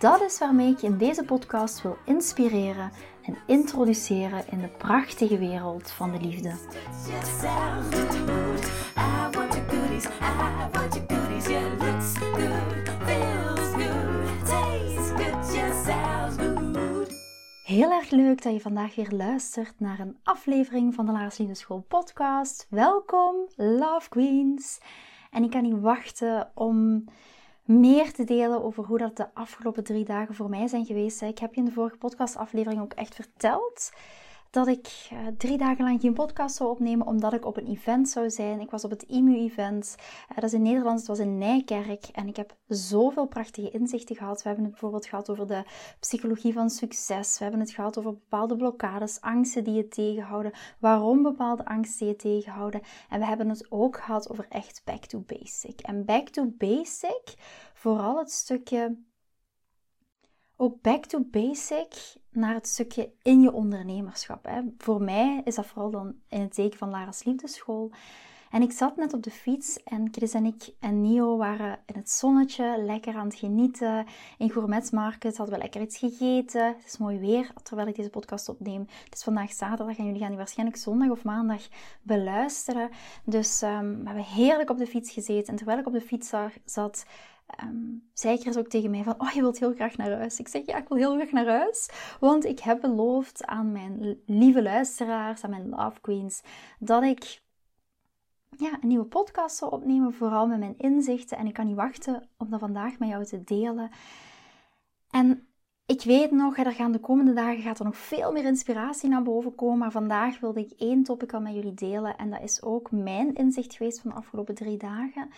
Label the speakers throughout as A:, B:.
A: Dat is waarmee ik je in deze podcast wil inspireren en introduceren in de prachtige wereld van de liefde. Heel erg leuk dat je vandaag weer luistert naar een aflevering van de Lars Liefdeschool podcast. Welkom, Love Queens! En ik kan niet wachten om meer te delen over hoe dat de afgelopen drie dagen voor mij zijn geweest. Ik heb je in de vorige podcastaflevering ook echt verteld dat ik uh, drie dagen lang geen podcast zou opnemen, omdat ik op een event zou zijn. Ik was op het IMU-event. Uh, dat is in Nederland, het was in Nijkerk. En ik heb zoveel prachtige inzichten gehad. We hebben het bijvoorbeeld gehad over de psychologie van succes. We hebben het gehad over bepaalde blokkades, angsten die je tegenhouden. Waarom bepaalde angsten je tegenhouden. En we hebben het ook gehad over echt back to basic. En back to basic, vooral het stukje ook back to basic naar het stukje in je ondernemerschap. Hè. Voor mij is dat vooral dan in het teken van Lara's Liefdeschool. En ik zat net op de fiets en Chris en ik en Nio waren in het zonnetje, lekker aan het genieten. In Gourmet Market hadden we lekker iets gegeten. Het is mooi weer terwijl ik deze podcast opneem. Het is vandaag zaterdag en jullie gaan die waarschijnlijk zondag of maandag beluisteren. Dus um, we hebben heerlijk op de fiets gezeten. En terwijl ik op de fiets zat, um, zei Chris ook tegen mij van, oh, je wilt heel graag naar huis. Ik zeg, ja, ik wil heel graag naar huis. Want ik heb beloofd aan mijn lieve luisteraars, aan mijn love queens, dat ik ja, een nieuwe podcast zal opnemen, vooral met mijn inzichten. En ik kan niet wachten om dat vandaag met jou te delen. En ik weet nog, er gaan de komende dagen gaat er nog veel meer inspiratie naar boven komen. Maar vandaag wilde ik één topic al met jullie delen. En dat is ook mijn inzicht geweest van de afgelopen drie dagen.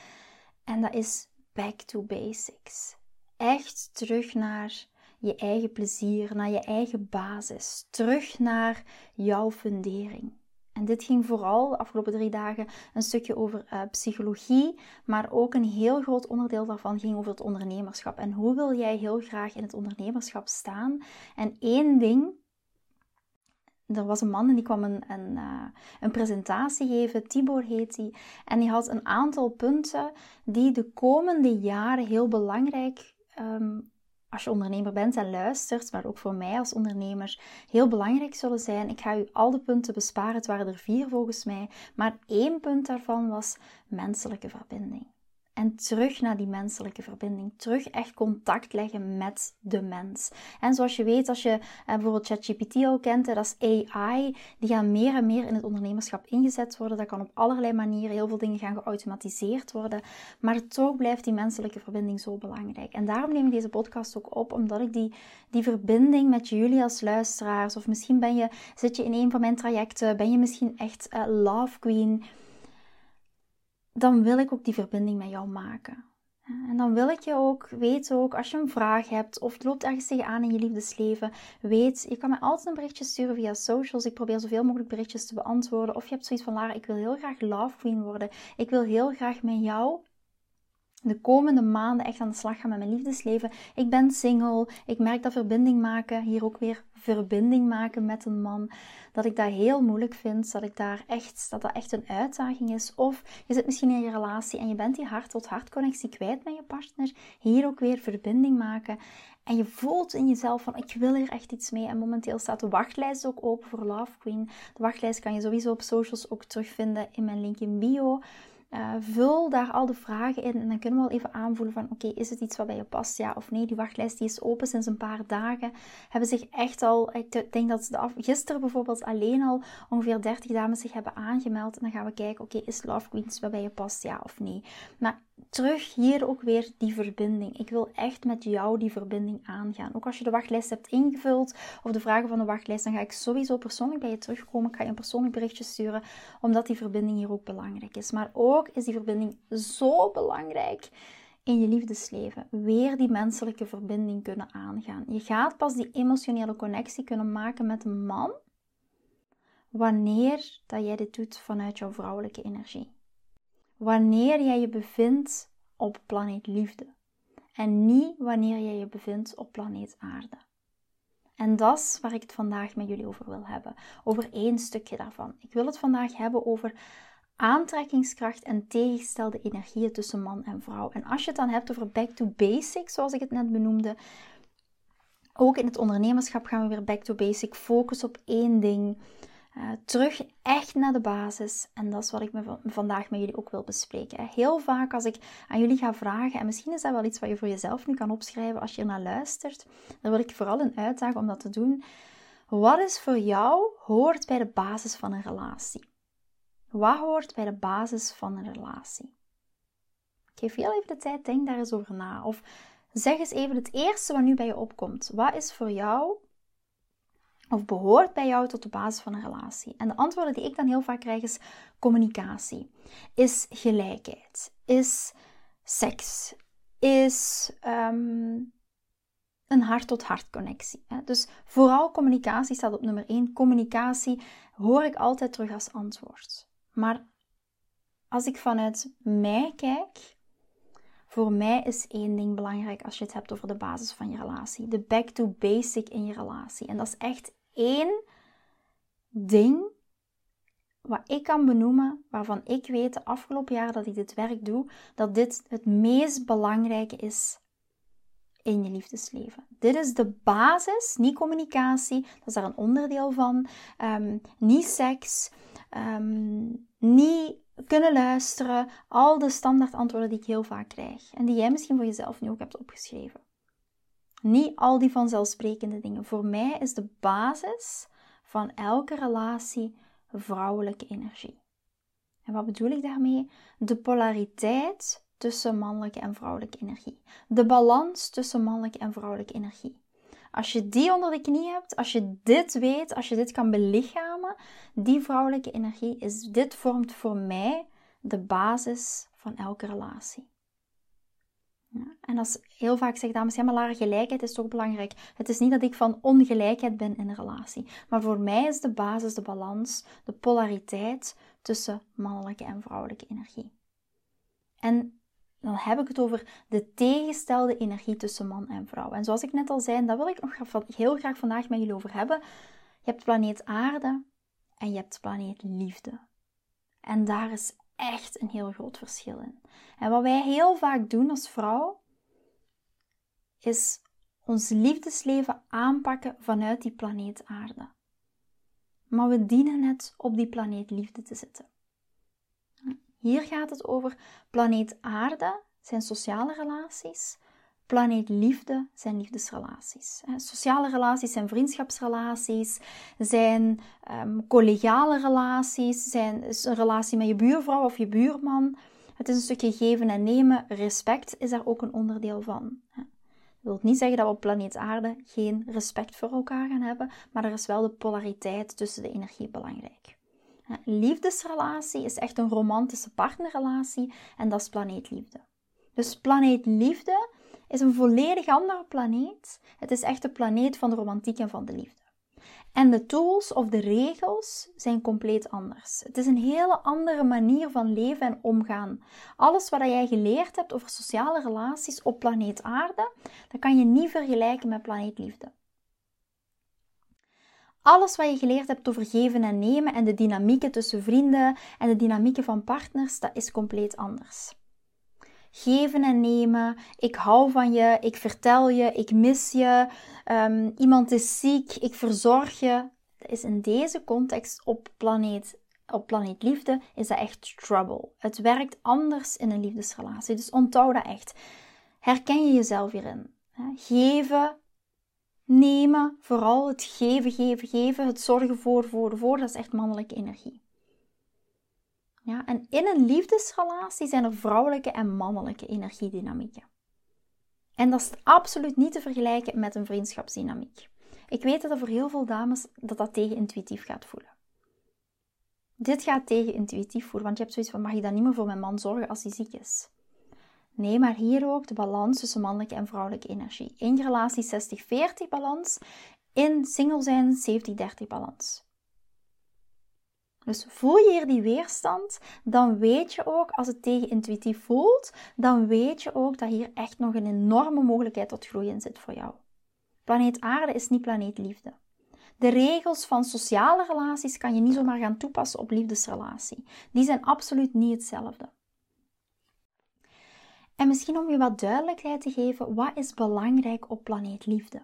A: En dat is back to basics. Echt terug naar je eigen plezier, naar je eigen basis. Terug naar jouw fundering. En dit ging vooral de afgelopen drie dagen een stukje over uh, psychologie, maar ook een heel groot onderdeel daarvan ging over het ondernemerschap. En hoe wil jij heel graag in het ondernemerschap staan? En één ding er was een man en die kwam een, een, uh, een presentatie geven, Tibor heet hij. En die had een aantal punten die de komende jaren heel belangrijk, um, als je ondernemer bent en luistert, maar ook voor mij als ondernemer, heel belangrijk zullen zijn. Ik ga u al de punten besparen, het waren er vier volgens mij. Maar één punt daarvan was menselijke verbinding. En terug naar die menselijke verbinding. Terug echt contact leggen met de mens. En zoals je weet, als je eh, bijvoorbeeld ChatGPT al kent, dat is AI, die gaan meer en meer in het ondernemerschap ingezet worden. Dat kan op allerlei manieren, heel veel dingen gaan geautomatiseerd worden. Maar toch blijft die menselijke verbinding zo belangrijk. En daarom neem ik deze podcast ook op, omdat ik die, die verbinding met jullie als luisteraars, of misschien ben je, zit je in een van mijn trajecten, ben je misschien echt uh, love queen dan wil ik ook die verbinding met jou maken. En dan wil ik je ook, weet ook, als je een vraag hebt of het loopt ergens tegenaan in je liefdesleven, weet, je kan me altijd een berichtje sturen via socials. Ik probeer zoveel mogelijk berichtjes te beantwoorden. Of je hebt zoiets van, Lara, ik wil heel graag love queen worden. Ik wil heel graag met jou de komende maanden echt aan de slag gaan met mijn liefdesleven. Ik ben single. Ik merk dat verbinding maken, hier ook weer verbinding maken met een man, dat ik dat heel moeilijk vind. Dat ik daar echt, dat dat echt een uitdaging is. Of je zit misschien in je relatie en je bent die hart-tot-hart connectie kwijt met je partner. Hier ook weer verbinding maken. En je voelt in jezelf van ik wil hier echt iets mee. En momenteel staat de wachtlijst ook open voor Love Queen. De wachtlijst kan je sowieso op socials ook terugvinden in mijn link in bio. Uh, vul daar al de vragen in en dan kunnen we wel even aanvoelen van oké, is het iets wat bij je past, ja of nee. Die wachtlijst die is open sinds een paar dagen. Hebben zich echt al, ik denk dat de gisteren bijvoorbeeld alleen al ongeveer 30 dames zich hebben aangemeld. En dan gaan we kijken, oké, is Love Queens wat bij je past, ja of nee. Maar terug hier ook weer die verbinding. Ik wil echt met jou die verbinding aangaan. Ook als je de wachtlijst hebt ingevuld of de vragen van de wachtlijst, dan ga ik sowieso persoonlijk bij je terugkomen. Ik ga je een persoonlijk berichtje sturen, omdat die verbinding hier ook belangrijk is. Maar ook is die verbinding zo belangrijk in je liefdesleven weer die menselijke verbinding kunnen aangaan. Je gaat pas die emotionele connectie kunnen maken met een man wanneer dat jij dit doet vanuit jouw vrouwelijke energie. Wanneer jij je bevindt op planeet liefde en niet wanneer jij je bevindt op planeet aarde. En dat is waar ik het vandaag met jullie over wil hebben. Over één stukje daarvan. Ik wil het vandaag hebben over aantrekkingskracht en tegengestelde energieën tussen man en vrouw. En als je het dan hebt over back to basic, zoals ik het net benoemde, ook in het ondernemerschap gaan we weer back to basic, focus op één ding. Uh, terug echt naar de basis. En dat is wat ik me vandaag met jullie ook wil bespreken. Heel vaak als ik aan jullie ga vragen, en misschien is dat wel iets wat je voor jezelf nu kan opschrijven als je er naar luistert, dan wil ik vooral een uitdagen om dat te doen. Wat is voor jou hoort bij de basis van een relatie? Wat hoort bij de basis van een relatie? Geef heel even de tijd, denk daar eens over na. Of zeg eens even het eerste wat nu bij je opkomt. Wat is voor jou of behoort bij jou tot de basis van een relatie? En de antwoorden die ik dan heel vaak krijg is communicatie, is gelijkheid, is seks, is ehm, een hart-tot-hart connectie. Dus vooral communicatie staat op nummer 1. Communicatie hoor ik altijd terug als antwoord. Maar als ik vanuit mij kijk, voor mij is één ding belangrijk als je het hebt over de basis van je relatie. De back to basic in je relatie. En dat is echt één ding wat ik kan benoemen, waarvan ik weet de afgelopen jaren dat ik dit werk doe, dat dit het meest belangrijke is in je liefdesleven. Dit is de basis, niet communicatie, dat is daar een onderdeel van, um, niet seks, um, niet kunnen luisteren, al de standaard antwoorden die ik heel vaak krijg en die jij misschien voor jezelf nu ook hebt opgeschreven. Niet al die vanzelfsprekende dingen. Voor mij is de basis van elke relatie vrouwelijke energie. En wat bedoel ik daarmee? De polariteit tussen mannelijke en vrouwelijke energie. De balans tussen mannelijke en vrouwelijke energie. Als je die onder de knie hebt, als je dit weet, als je dit kan belichamen, die vrouwelijke energie, is dit vormt voor mij de basis van elke relatie. En als heel vaak zeggen dames, ja maar gelijkheid is toch belangrijk. Het is niet dat ik van ongelijkheid ben in een relatie. Maar voor mij is de basis, de balans, de polariteit tussen mannelijke en vrouwelijke energie. En dan heb ik het over de tegenstelde energie tussen man en vrouw. En zoals ik net al zei, daar wil ik nog heel graag vandaag met jullie over hebben. Je hebt planeet aarde en je hebt planeet liefde. En daar is echt een heel groot verschil in. En wat wij heel vaak doen als vrouw, is ons liefdesleven aanpakken vanuit die planeet aarde. Maar we dienen het op die planeet liefde te zetten. Hier gaat het over planeet aarde, zijn sociale relaties. Planeet liefde zijn liefdesrelaties. Sociale relaties zijn vriendschapsrelaties, zijn um, collegiale relaties, zijn een relatie met je buurvrouw of je buurman. Het is een stukje geven en nemen. Respect is daar ook een onderdeel van. Dat wil niet zeggen dat we op planeet aarde geen respect voor elkaar gaan hebben, maar er is wel de polariteit tussen de energie belangrijk. Liefdesrelatie is echt een romantische partnerrelatie en dat is planeetliefde. Dus planeetliefde is een volledig andere planeet. Het is echt de planeet van de romantiek en van de liefde. En de tools of de regels zijn compleet anders. Het is een hele andere manier van leven en omgaan. Alles wat jij geleerd hebt over sociale relaties op planeet Aarde, dat kan je niet vergelijken met planeet Liefde. Alles wat je geleerd hebt over geven en nemen en de dynamieken tussen vrienden en de dynamieken van partners, dat is compleet anders. Geven en nemen, ik hou van je, ik vertel je, ik mis je, um, iemand is ziek, ik verzorg je. Dat is in deze context op planeet, op planeet liefde is dat echt trouble. Het werkt anders in een liefdesrelatie, dus onthoud dat echt. Herken je jezelf hierin? Geven nemen, vooral het geven, geven, geven, het zorgen voor, voor, voor, dat is echt mannelijke energie. Ja, en in een liefdesrelatie zijn er vrouwelijke en mannelijke energiedynamieken. En dat is absoluut niet te vergelijken met een vriendschapsdynamiek. Ik weet dat er voor heel veel dames dat dat tegen intuïtief gaat voelen. Dit gaat tegen intuïtief voelen, want je hebt zoiets van, mag ik dan niet meer voor mijn man zorgen als hij ziek is? Nee, maar hier ook de balans tussen mannelijke en vrouwelijke energie. In relatie 60-40 balans, in single zijn 70-30 balans. Dus voel je hier die weerstand, dan weet je ook, als het tegen intuïtief voelt, dan weet je ook dat hier echt nog een enorme mogelijkheid tot groei in zit voor jou. Planeet Aarde is niet planeet liefde. De regels van sociale relaties kan je niet zomaar gaan toepassen op liefdesrelatie. Die zijn absoluut niet hetzelfde. En misschien om je wat duidelijkheid te geven, wat is belangrijk op planeet liefde?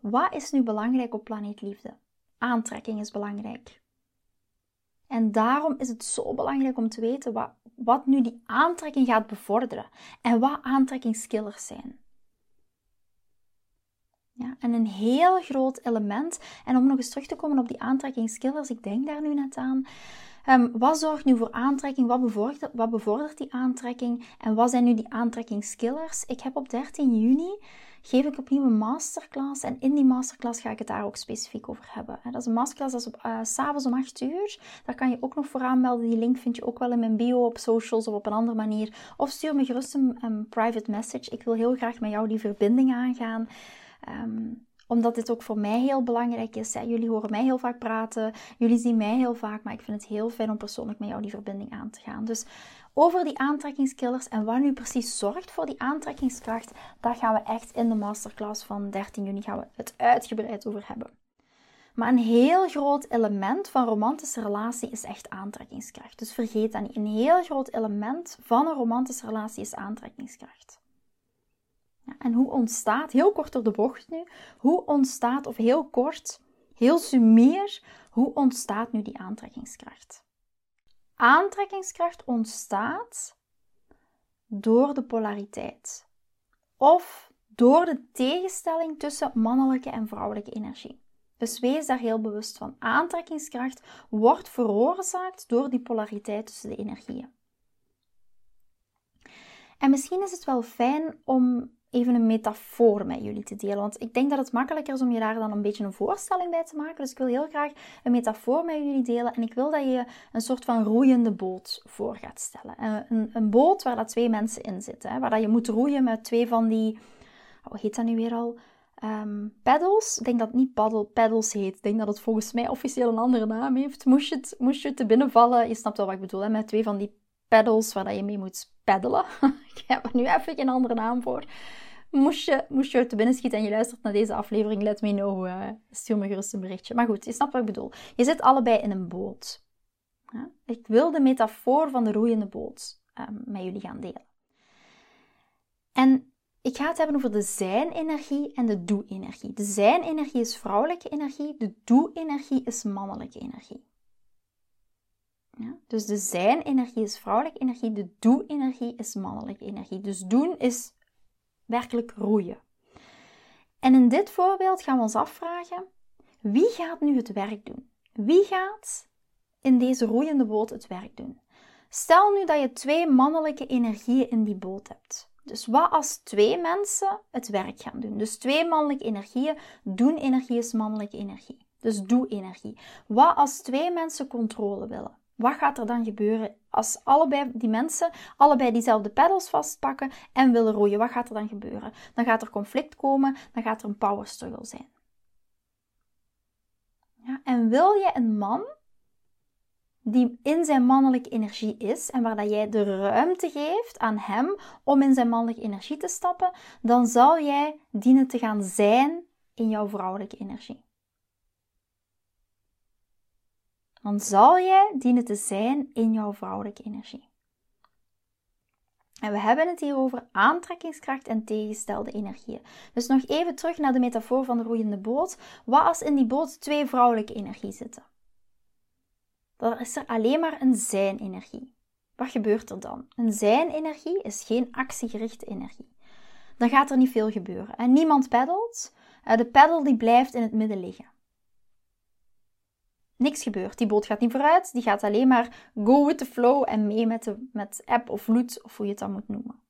A: Wat is nu belangrijk op planeet liefde? Aantrekking is belangrijk. En daarom is het zo belangrijk om te weten wat, wat nu die aantrekking gaat bevorderen en wat aantrekkingskillers zijn. Ja, en een heel groot element, en om nog eens terug te komen op die aantrekkingskillers, ik denk daar nu net aan. Um, wat zorgt nu voor aantrekking? Wat bevordert, wat bevordert die aantrekking? En wat zijn nu die aantrekkingskillers? Ik heb op 13 juni geef ik opnieuw een masterclass. En in die masterclass ga ik het daar ook specifiek over hebben. Dat is een masterclass, dat is op, uh, s'avonds om 8 uur. Daar kan je ook nog voor aanmelden. Die link vind je ook wel in mijn bio op socials of op een andere manier. Of stuur me gerust een, private message. Ik wil heel graag met jou die verbinding aangaan. Ehm, omdat dit ook voor mij heel belangrijk is. Jullie horen mij heel vaak praten, jullie zien mij heel vaak, maar ik vind het heel fijn om persoonlijk met jou die verbinding aan te gaan. Dus over die aantrekkingskillers en wat nu precies zorgt voor die aantrekkingskracht, daar gaan we echt in de masterclass van 13 juni gaan we het uitgebreid over hebben. Maar een heel groot element van romantische relatie is echt aantrekkingskracht. Dus vergeet dat niet. Een heel groot element van een romantische relatie is aantrekkingskracht. En hoe ontstaat, heel kort door de bocht nu, hoe ontstaat, of heel kort, heel sumier, hoe ontstaat nu die aantrekkingskracht? Aantrekkingskracht ontstaat door de polariteit of door de tegenstelling tussen mannelijke en vrouwelijke energie. Dus wees daar heel bewust van. Aantrekkingskracht wordt veroorzaakt door die polariteit tussen de energieën. En misschien is het wel fijn om even een metafoor met jullie te delen. Want ik denk dat het makkelijker is om je daar dan een beetje een voorstelling bij te maken. Dus ik wil heel graag een metafoor met jullie delen. En ik wil dat je een soort van roeiende boot voor gaat stellen. Eh, een, een boot waar dat twee mensen in zitten. Hè? Waar dat je moet roeien met twee van die... Hoe heet dat nu weer al? Um, paddles. Ik denk dat het niet paddle, paddles heet. Ik denk dat het volgens mij officieel een andere naam heeft. Moest je het, je te binnenvallen, je snapt wel wat ik bedoel, hè? met twee van die paddles waar je mee moet paddelen. ik heb er nu even geen andere naam voor. Moest je, moest je te binnen schieten en je luistert naar deze aflevering, let me know. Uh, stuur me gerust een berichtje. Maar goed, je snapt wat ik bedoel. Je zit allebei in een boot. Ja? Ik wil de metafoor van de roeiende boot um, met jullie gaan delen. En ik ga het hebben over de zijn-energie en de doe-energie. De zijn-energie is vrouwelijke energie, de doe-energie is mannelijke energie. Ja? Dus de zijn-energie is vrouwelijke energie, de doe-energie is mannelijke energie. Dus doen is werkelijk roeien. En in dit voorbeeld gaan we ons afvragen: wie gaat nu het werk doen? Wie gaat in deze roeiende boot het werk doen? Stel nu dat je twee mannelijke energieën in die boot hebt. Dus wat als twee mensen het werk gaan doen? Dus twee mannelijke energieën. Doen energie is mannelijke energie. Dus doe energie. Wat als twee mensen controle willen? Wat gaat er dan gebeuren als allebei die mensen allebei diezelfde pedals vastpakken en willen roeien? Wat gaat er dan gebeuren? Dan gaat er conflict komen, dan gaat er een power struggle zijn. Ja, en wil je een man die in zijn mannelijke energie is en waar dat jij de ruimte geeft aan hem om in zijn mannelijke energie te stappen, dan zal jij dienen te gaan zijn in jouw vrouwelijke energie. Dan zal jij dienen te zijn in jouw vrouwelijke energie. En we hebben het hier over aantrekkingskracht en tegengestelde energieën. Dus nog even terug naar de metafoor van de roeiende boot. Wat als in die boot twee vrouwelijke energie zitten? Dan is er alleen maar een zijn-energie. Wat gebeurt er dan? Een zijn-energie is geen actiegerichte energie. Dan gaat er niet veel gebeuren. En niemand peddelt. Eh, de peddel die blijft in het midden liggen niks gebeurt. Die boot gaat niet vooruit, die gaat alleen maar go with the flow en mee met, de, met app of vloed, of hoe je het dan moet noemen.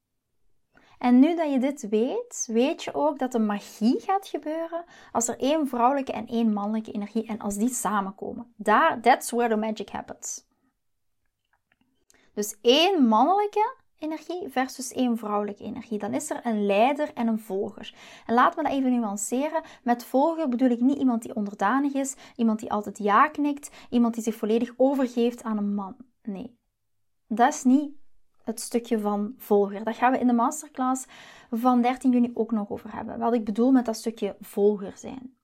A: En nu dat je dit weet, weet je ook dat de magie gaat gebeuren als er één vrouwelijke en één mannelijke energie en als die samenkomen. Daar, that's where the magic happens. Dus één mannelijke energie versus één vrouwelijke energie. Dan is er een leider en een volger. En laten we dat even nuanceren. Met volger bedoel ik niet iemand die onderdanig is, iemand die altijd ja knikt, iemand die zich volledig overgeeft aan een man. Nee, dat is niet het stukje van volger. Dat gaan we in de masterclass van 13 juni ook nog over hebben. Wat ik bedoel met dat stukje volger zijn.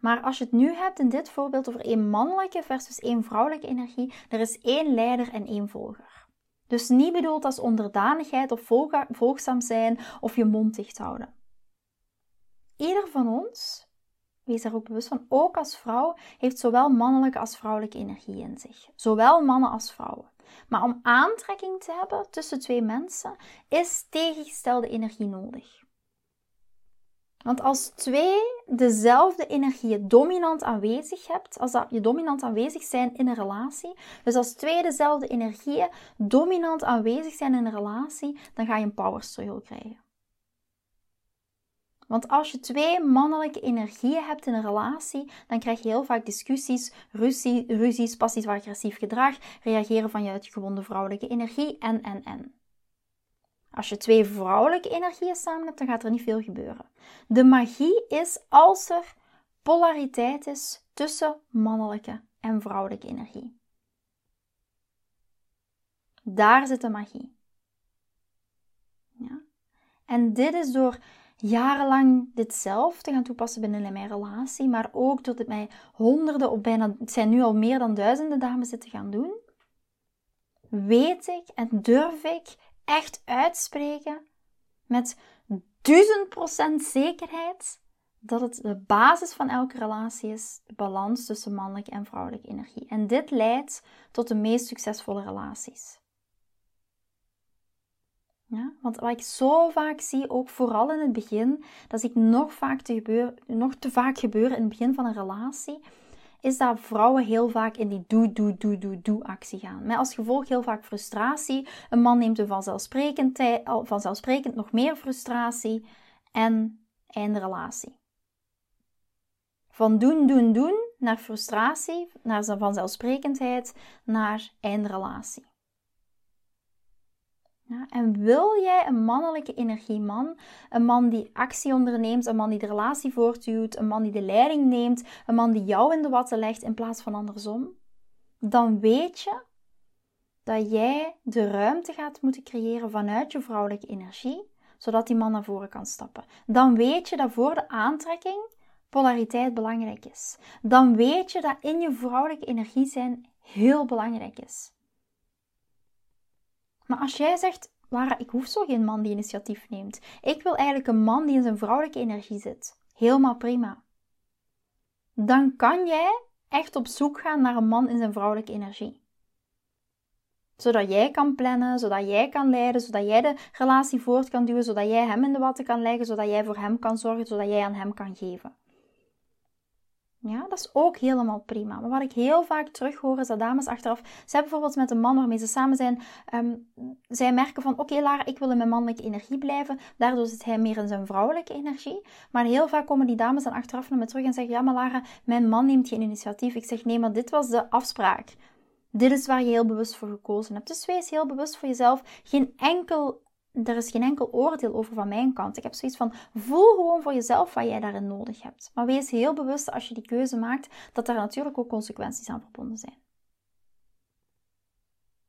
A: Maar als je het nu hebt in dit voorbeeld over één mannelijke versus één vrouwelijke energie, er is één leider en één volger. Dus niet bedoeld als onderdanigheid of volgzaam zijn of je mond dicht houden. Ieder van ons, wees daar ook bewust van, ook als vrouw, heeft zowel mannelijke als vrouwelijke energie in zich. Zowel mannen als vrouwen. Maar om aantrekking te hebben tussen twee mensen, is tegengestelde energie nodig. Want als twee dezelfde energieën dominant aanwezig hebt, als dat je dominant aanwezig zijn in een relatie, dus als twee dezelfde energieën dominant aanwezig zijn in een relatie, dan ga je een power struggle krijgen. Want als je twee mannelijke energieën hebt in een relatie, dan krijg je heel vaak discussies, ruzie, ruzies, passief-agressief gedrag, reageren van je uitgewonden vrouwelijke energie en, en, en. Als je twee vrouwelijke energieën samen hebt, dan gaat er niet veel gebeuren. De magie is als er polariteit is tussen mannelijke en vrouwelijke energie. Daar zit de magie. Ja? En dit is door jarenlang dit zelf te gaan toepassen binnen mijn relatie, maar ook door het mij honderden of bijna, het zijn nu al meer dan duizenden dames te gaan doen, weet ik en durf ik echt uitspreken met duizend procent zekerheid dat het de basis van elke relatie is, de balans tussen mannelijke en vrouwelijke energie. En dit leidt tot de meest succesvolle relaties. Ja, want wat ik zo vaak zie, ook vooral in het begin, dat zie ik nog, vaak te nog te vaak gebeuren in het begin van een relatie, is dat vrouwen heel vaak in die doe, doe, doe, doe, doe actie gaan. Met als gevolg heel vaak frustratie. Een man neemt er vanzelfsprekend, vanzelfsprekend nog meer frustratie en einde relatie. Van doen, doen, doen naar frustratie, naar vanzelfsprekendheid, naar einde relatie. En wil jij een mannelijke energieman, een man die actie onderneemt, een man die de relatie voortduwt, een man die de leiding neemt, een man die jou in de watten legt in plaats van andersom, dan weet je dat jij de ruimte gaat moeten creëren vanuit je vrouwelijke energie, zodat die man naar voren kan stappen. Dan weet je dat voor de aantrekking polariteit belangrijk is. Dan weet je dat in je vrouwelijke energie zijn heel belangrijk is. Maar als jij zegt, Lara, ik hoef zo geen man die initiatief neemt. Ik wil eigenlijk een man die in zijn vrouwelijke energie zit. Helemaal prima. Dan kan jij echt op zoek gaan naar een man in zijn vrouwelijke energie. Zodat jij kan plannen, zodat jij kan leiden, zodat jij de relatie voort kan duwen, zodat jij hem in de watten kan leggen, zodat jij voor hem kan zorgen, zodat jij aan hem kan geven. Ja, dat is ook helemaal prima. Maar wat ik heel vaak terughoor is dat dames achteraf, hebben bijvoorbeeld met een man waarmee ze samen zijn, um, zij merken van oké Lara, ik wil in mijn mannelijke energie blijven. Daardoor zit hij meer in zijn vrouwelijke energie. Maar heel vaak komen die dames dan achteraf naar me terug en zeggen, ja maar Lara, mijn man neemt geen initiatief. Ik zeg nee, maar dit was de afspraak. Dit is waar je heel bewust voor gekozen hebt. Dus wees heel bewust voor jezelf. Geen enkel er is geen enkel oordeel over van mijn kant. Ik heb zoiets van, voel gewoon voor jezelf wat jij daarin nodig hebt. Maar wees heel bewust als je die keuze maakt, dat daar natuurlijk ook consequenties aan verbonden zijn.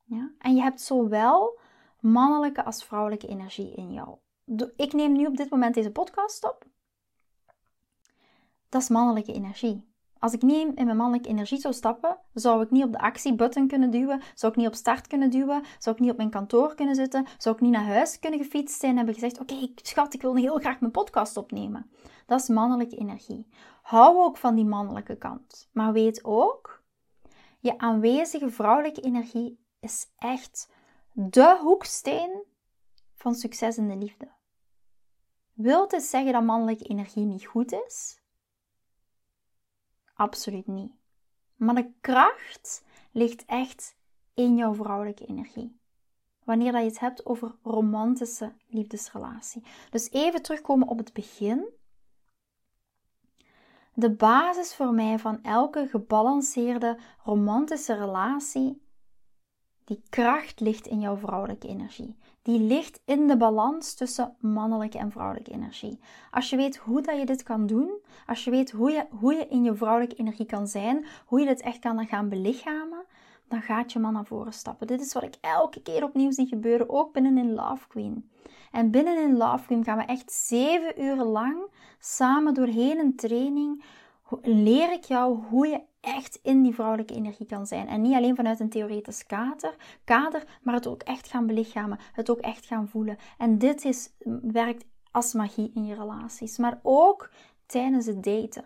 A: Ja? En je hebt zowel mannelijke als vrouwelijke energie in jou. Ik neem nu op dit moment deze podcast op. Dat is mannelijke energie. Als ik niet in mijn mannelijke energie zou stappen, zou ik niet op de actiebutton kunnen duwen, zou ik niet op start kunnen duwen, zou ik niet op mijn kantoor kunnen zitten, zou ik niet naar huis kunnen gefietst zijn en hebben gezegd: Oké, schat, ik wil heel graag mijn podcast opnemen. Dat is mannelijke energie. Hou ook van die mannelijke kant. Maar weet ook, je aanwezige vrouwelijke energie is echt de hoeksteen van succes in de liefde. Wilt het zeggen dat mannelijke energie niet goed is? Absoluut niet. Maar de kracht ligt echt in jouw vrouwelijke energie. Wanneer dat je het hebt over romantische liefdesrelatie. Dus even terugkomen op het begin. De basis voor mij van elke gebalanceerde romantische relatie Die kracht ligt in jouw vrouwelijke energie. Die ligt in de balans tussen mannelijke en vrouwelijke energie. Als je weet hoe dat je dit kan doen, als je weet hoe je, hoe je in je vrouwelijke energie kan zijn, hoe je dit echt kan gaan belichamen, dan gaat je man naar voren stappen. Dit is wat ik elke keer opnieuw zie gebeuren, ook binnen in Love Queen. En binnen in Love Queen gaan we echt zeven uur lang samen doorheen een training. Leer ik jou hoe je echt in die vrouwelijke energie kan zijn. En niet alleen vanuit een theoretisch kader, kader maar het ook echt gaan belichamen, het ook echt gaan voelen. En dit is, werkt als magie in je relaties, maar ook tijdens het daten.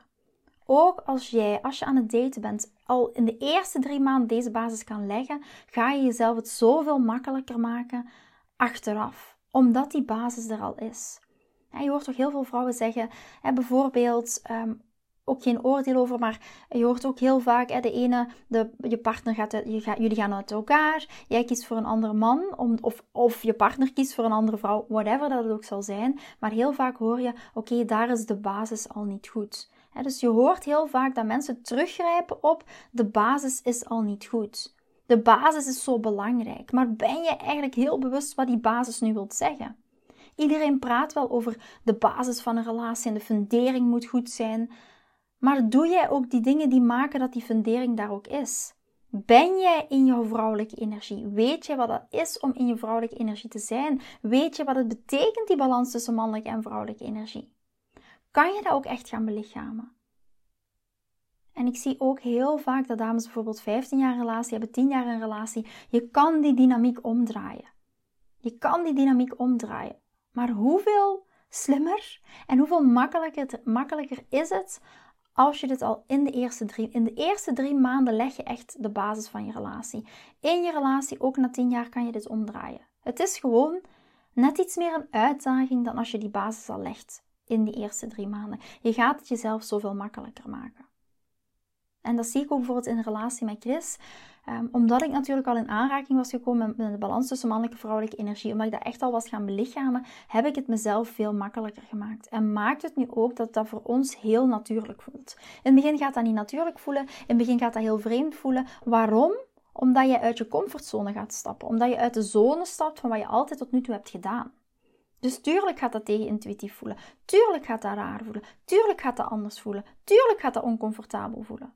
A: Ook als jij, als je aan het daten bent, al in de eerste drie maanden deze basis kan leggen, ga je jezelf het zoveel makkelijker maken achteraf. Omdat die basis er al is. je hoort toch heel veel vrouwen zeggen, bijvoorbeeld, ehm, ook geen oordeel over, maar je hoort ook heel vaak, hè, de ene, de, je partner gaat, je gaat, jullie gaan uit elkaar, jij kiest voor een andere man, of, of je partner kiest voor een andere vrouw, whatever dat het ook zal zijn. Maar heel vaak hoor je, oké, daar is de basis al niet goed. dus je hoort heel vaak dat mensen teruggrijpen op, de basis is al niet goed. De basis is zo belangrijk, maar ben je eigenlijk heel bewust wat die basis nu wilt zeggen? Iedereen praat wel over de basis van een relatie en de fundering moet goed zijn. Maar doe jij ook die dingen die maken dat die fundering daar ook is? Ben jij in jouw vrouwelijke energie? Weet je wat dat is om in je vrouwelijke energie te zijn? Weet je wat het betekent, die balans tussen mannelijke en vrouwelijke energie? Kan je dat ook echt gaan belichamen? En ik zie ook heel vaak dat dames bijvoorbeeld 15 jaar een relatie hebben, 10 jaar een relatie. Je kan die dynamiek omdraaien. Je kan die dynamiek omdraaien. Maar hoeveel slimmer en hoeveel makkelijker, makkelijker is het als je dit al in de eerste drie, in de eerste drie maanden leg je echt de basis van je relatie. In je relatie, ook na tien jaar, kan je dit omdraaien. Het is gewoon net iets meer een uitdaging dan als je die basis al legt in die eerste drie maanden. Je gaat het jezelf zoveel makkelijker maken. En dat zie ik ook bijvoorbeeld in relatie met Chris. Um, omdat ik natuurlijk al in aanraking was gekomen met de balans tussen mannelijke en vrouwelijke energie, omdat ik dat echt al was gaan belichamen, heb ik het mezelf veel makkelijker gemaakt. En maakt het nu ook dat dat voor ons heel natuurlijk voelt. In het begin gaat dat niet natuurlijk voelen, in het begin gaat dat heel vreemd voelen. Waarom? Omdat je uit je comfortzone gaat stappen, omdat je uit de zone stapt van wat je altijd tot nu toe hebt gedaan. Dus tuurlijk gaat dat tegen intuïtief voelen. Tuurlijk gaat dat raar voelen. Tuurlijk gaat dat anders voelen. Tuurlijk gaat dat oncomfortabel voelen.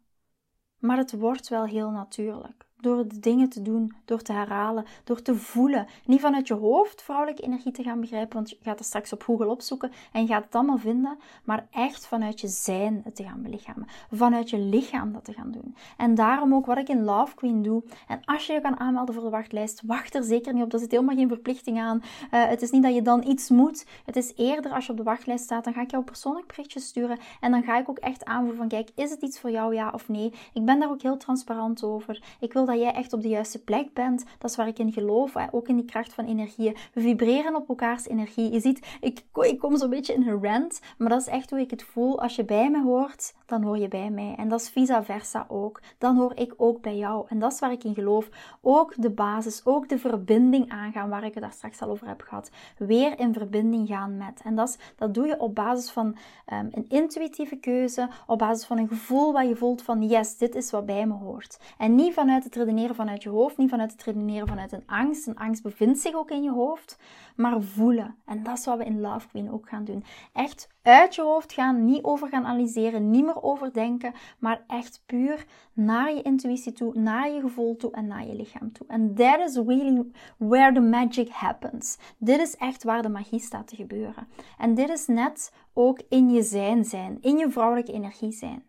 A: Maar het wordt wel heel natuurlijk. Door de dingen te doen, door te herhalen, door te voelen. Niet vanuit je hoofd vrouwelijke energie te gaan begrijpen, want je gaat het straks op Google opzoeken en je gaat het allemaal vinden. Maar echt vanuit je zijn het te gaan belichamen. Vanuit je lichaam dat te gaan doen. En daarom ook wat ik in Love Queen doe. En als je je kan aanmelden voor de wachtlijst, wacht er zeker niet op. Er zit helemaal geen verplichting aan. Uh, het is niet dat je dan iets moet. Het is eerder als je op de wachtlijst staat, dan ga ik jou persoonlijk berichtje sturen. En dan ga ik ook echt aanvoeren van, kijk, is het iets voor jou, ja of nee? Ik ben daar ook heel transparant over. Ik wil dat dat jij echt op de juiste plek bent. Dat is waar ik in geloof. Hè? Ook in die kracht van energieën. We vibreren op elkaars energie. Je ziet, ik, ik kom zo'n beetje in een rant. Maar dat is echt hoe ik het voel. Als je bij me hoort, dan hoor je bij mij. En dat is vice versa ook. Dan hoor ik ook bij jou. En dat is waar ik in geloof. Ook de basis, ook de verbinding aangaan, waar ik het daar straks al over heb gehad. Weer in verbinding gaan met. En dat, is, dat doe je op basis van um, een intuïtieve keuze, op basis van een gevoel wat je voelt van yes, dit is wat bij me hoort. En niet vanuit het redeneren vanuit je hoofd, niet vanuit het redeneren vanuit een angst. Een angst bevindt zich ook in je hoofd, maar voelen. En dat is wat we in Love Queen ook gaan doen. Echt uit je hoofd gaan, niet over gaan analyseren, niet meer overdenken, maar echt puur naar je intuïtie toe, naar je gevoel toe en naar je lichaam toe. En that is really where the magic happens. Dit is echt waar de magie staat te gebeuren. En dit is net ook in je zijn zijn, in je vrouwelijke energie zijn.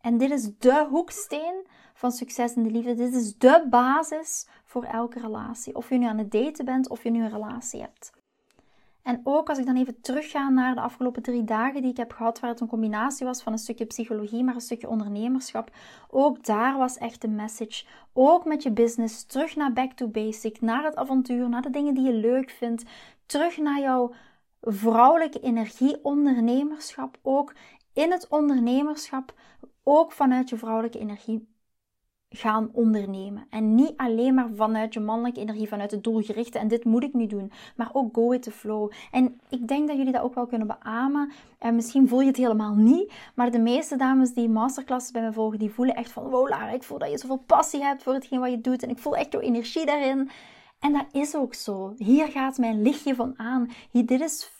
A: En dit is de hoeksteen van succes in de liefde. Dit is de basis voor elke relatie. Of je nu aan het daten bent of je nu een relatie hebt. En ook als ik dan even terugga naar de afgelopen drie dagen die ik heb gehad, waar het een combinatie was van een stukje psychologie, maar een stukje ondernemerschap. Ook daar was echt de message. Ook met je business, terug naar back to basic, naar het avontuur, naar de dingen die je leuk vindt. Terug naar jouw vrouwelijke energie, ondernemerschap. Ook in het ondernemerschap, ook vanuit je vrouwelijke energie gaan ondernemen. En niet alleen maar vanuit je mannelijke energie, vanuit het doelgerichte en dit moet ik nu doen, maar ook go with the flow. En ik denk dat jullie dat ook wel kunnen beamen. En misschien voel je het helemaal niet, maar de meeste dames die masterclasses bij me volgen, die voelen echt van wow Lara, ik voel dat je zoveel passie hebt voor hetgeen wat je doet en ik voel echt jouw energie daarin. En dat is ook zo. Hier gaat mijn lichtje van aan. Hier, dit is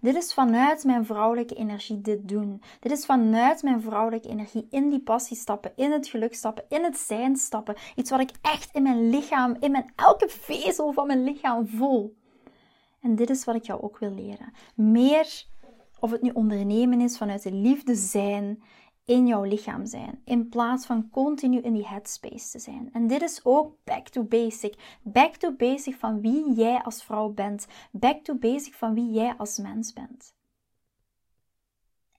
A: Dit is vanuit mijn vrouwelijke energie dit doen. Dit is vanuit mijn vrouwelijke energie in die passie stappen, in het geluk stappen, in het zijn stappen. Iets wat ik echt in mijn lichaam, in mijn elke vezel van mijn lichaam voel. En dit is wat ik jou ook wil leren. Meer, of het nu ondernemen is vanuit de liefde zijn, in jouw lichaam zijn, in plaats van continu in die headspace te zijn. En dit is ook back to basic. Back to basic van wie jij als vrouw bent. Back to basic van wie jij als mens bent.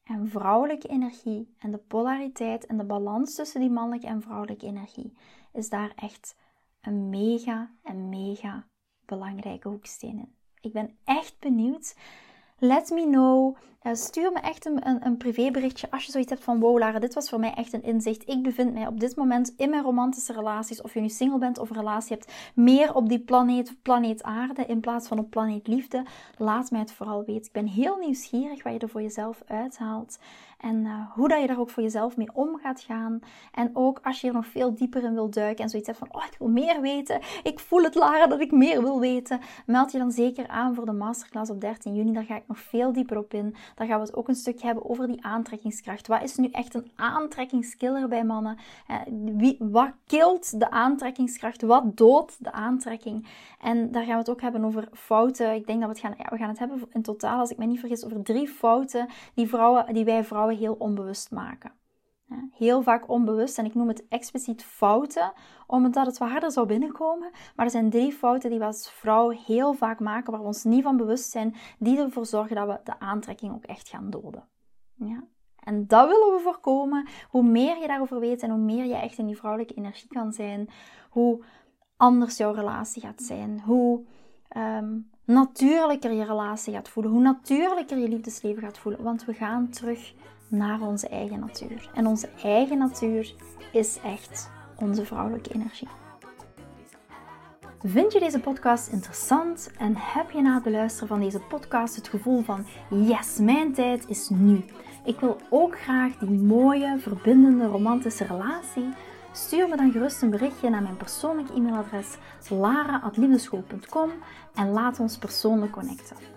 A: En vrouwelijke energie en de polariteit en de balans tussen die mannelijke en vrouwelijke energie is daar echt een mega en mega belangrijke hoeksteen in. Ik ben echt benieuwd Let me know. Uh, stuur me echt een, een, privéberichtje als je zoiets hebt van wow Lara, dit was voor mij echt een inzicht. Ik bevind mij op dit moment in mijn romantische relaties, of je nu single bent of een relatie hebt, meer op die planeet, planeet aarde in plaats van op planeet liefde. Laat mij het vooral weten. Ik ben heel nieuwsgierig wat je er voor jezelf uithaalt. En uh, hoe dat je daar ook voor jezelf mee om gaat gaan. En ook als je er nog veel dieper in wil duiken en zoiets hebt van, oh, ik wil meer weten. Ik voel het, Lara, dat ik meer wil weten. Meld je dan zeker aan voor de masterclass op 13 juni. Daar ga ik nog veel dieper op in. Daar gaan we het ook een stukje hebben over die aantrekkingskracht. Wat is nu echt een aantrekkingskiller bij mannen? Uh, wie, wat kilt de aantrekkingskracht? Wat doodt de aantrekking? En daar gaan we het ook hebben over fouten. Ik denk dat we het gaan, ja, we gaan het hebben in totaal, als ik me niet vergis, over drie fouten die, vrouwen, die wij vrouwen heel onbewust maken. Heel vaak onbewust, en ik noem het expliciet fouten, omdat het wat harder zou binnenkomen. Maar er zijn drie fouten die we als vrouw heel vaak maken, waar we ons niet van bewust zijn, die ervoor zorgen dat we de aantrekking ook echt gaan doden. Ja? En dat willen we voorkomen. Hoe meer je daarover weet en hoe meer je echt in die vrouwelijke energie kan zijn, hoe anders jouw relatie gaat zijn, hoe um, natuurlijker je relatie gaat voelen, hoe natuurlijker je liefdesleven gaat voelen. Want we gaan terug naar onze eigen natuur. En onze eigen natuur is echt onze vrouwelijke energie. Vind je deze podcast interessant en heb je na het beluisteren van deze podcast het gevoel van yes, mijn tijd is nu. Ik wil ook graag die mooie, verbindende, romantische relatie. Stuur me dan gerust een berichtje naar mijn persoonlijk e-mailadres lara.liefdeschool.com en laat ons persoonlijk connecten.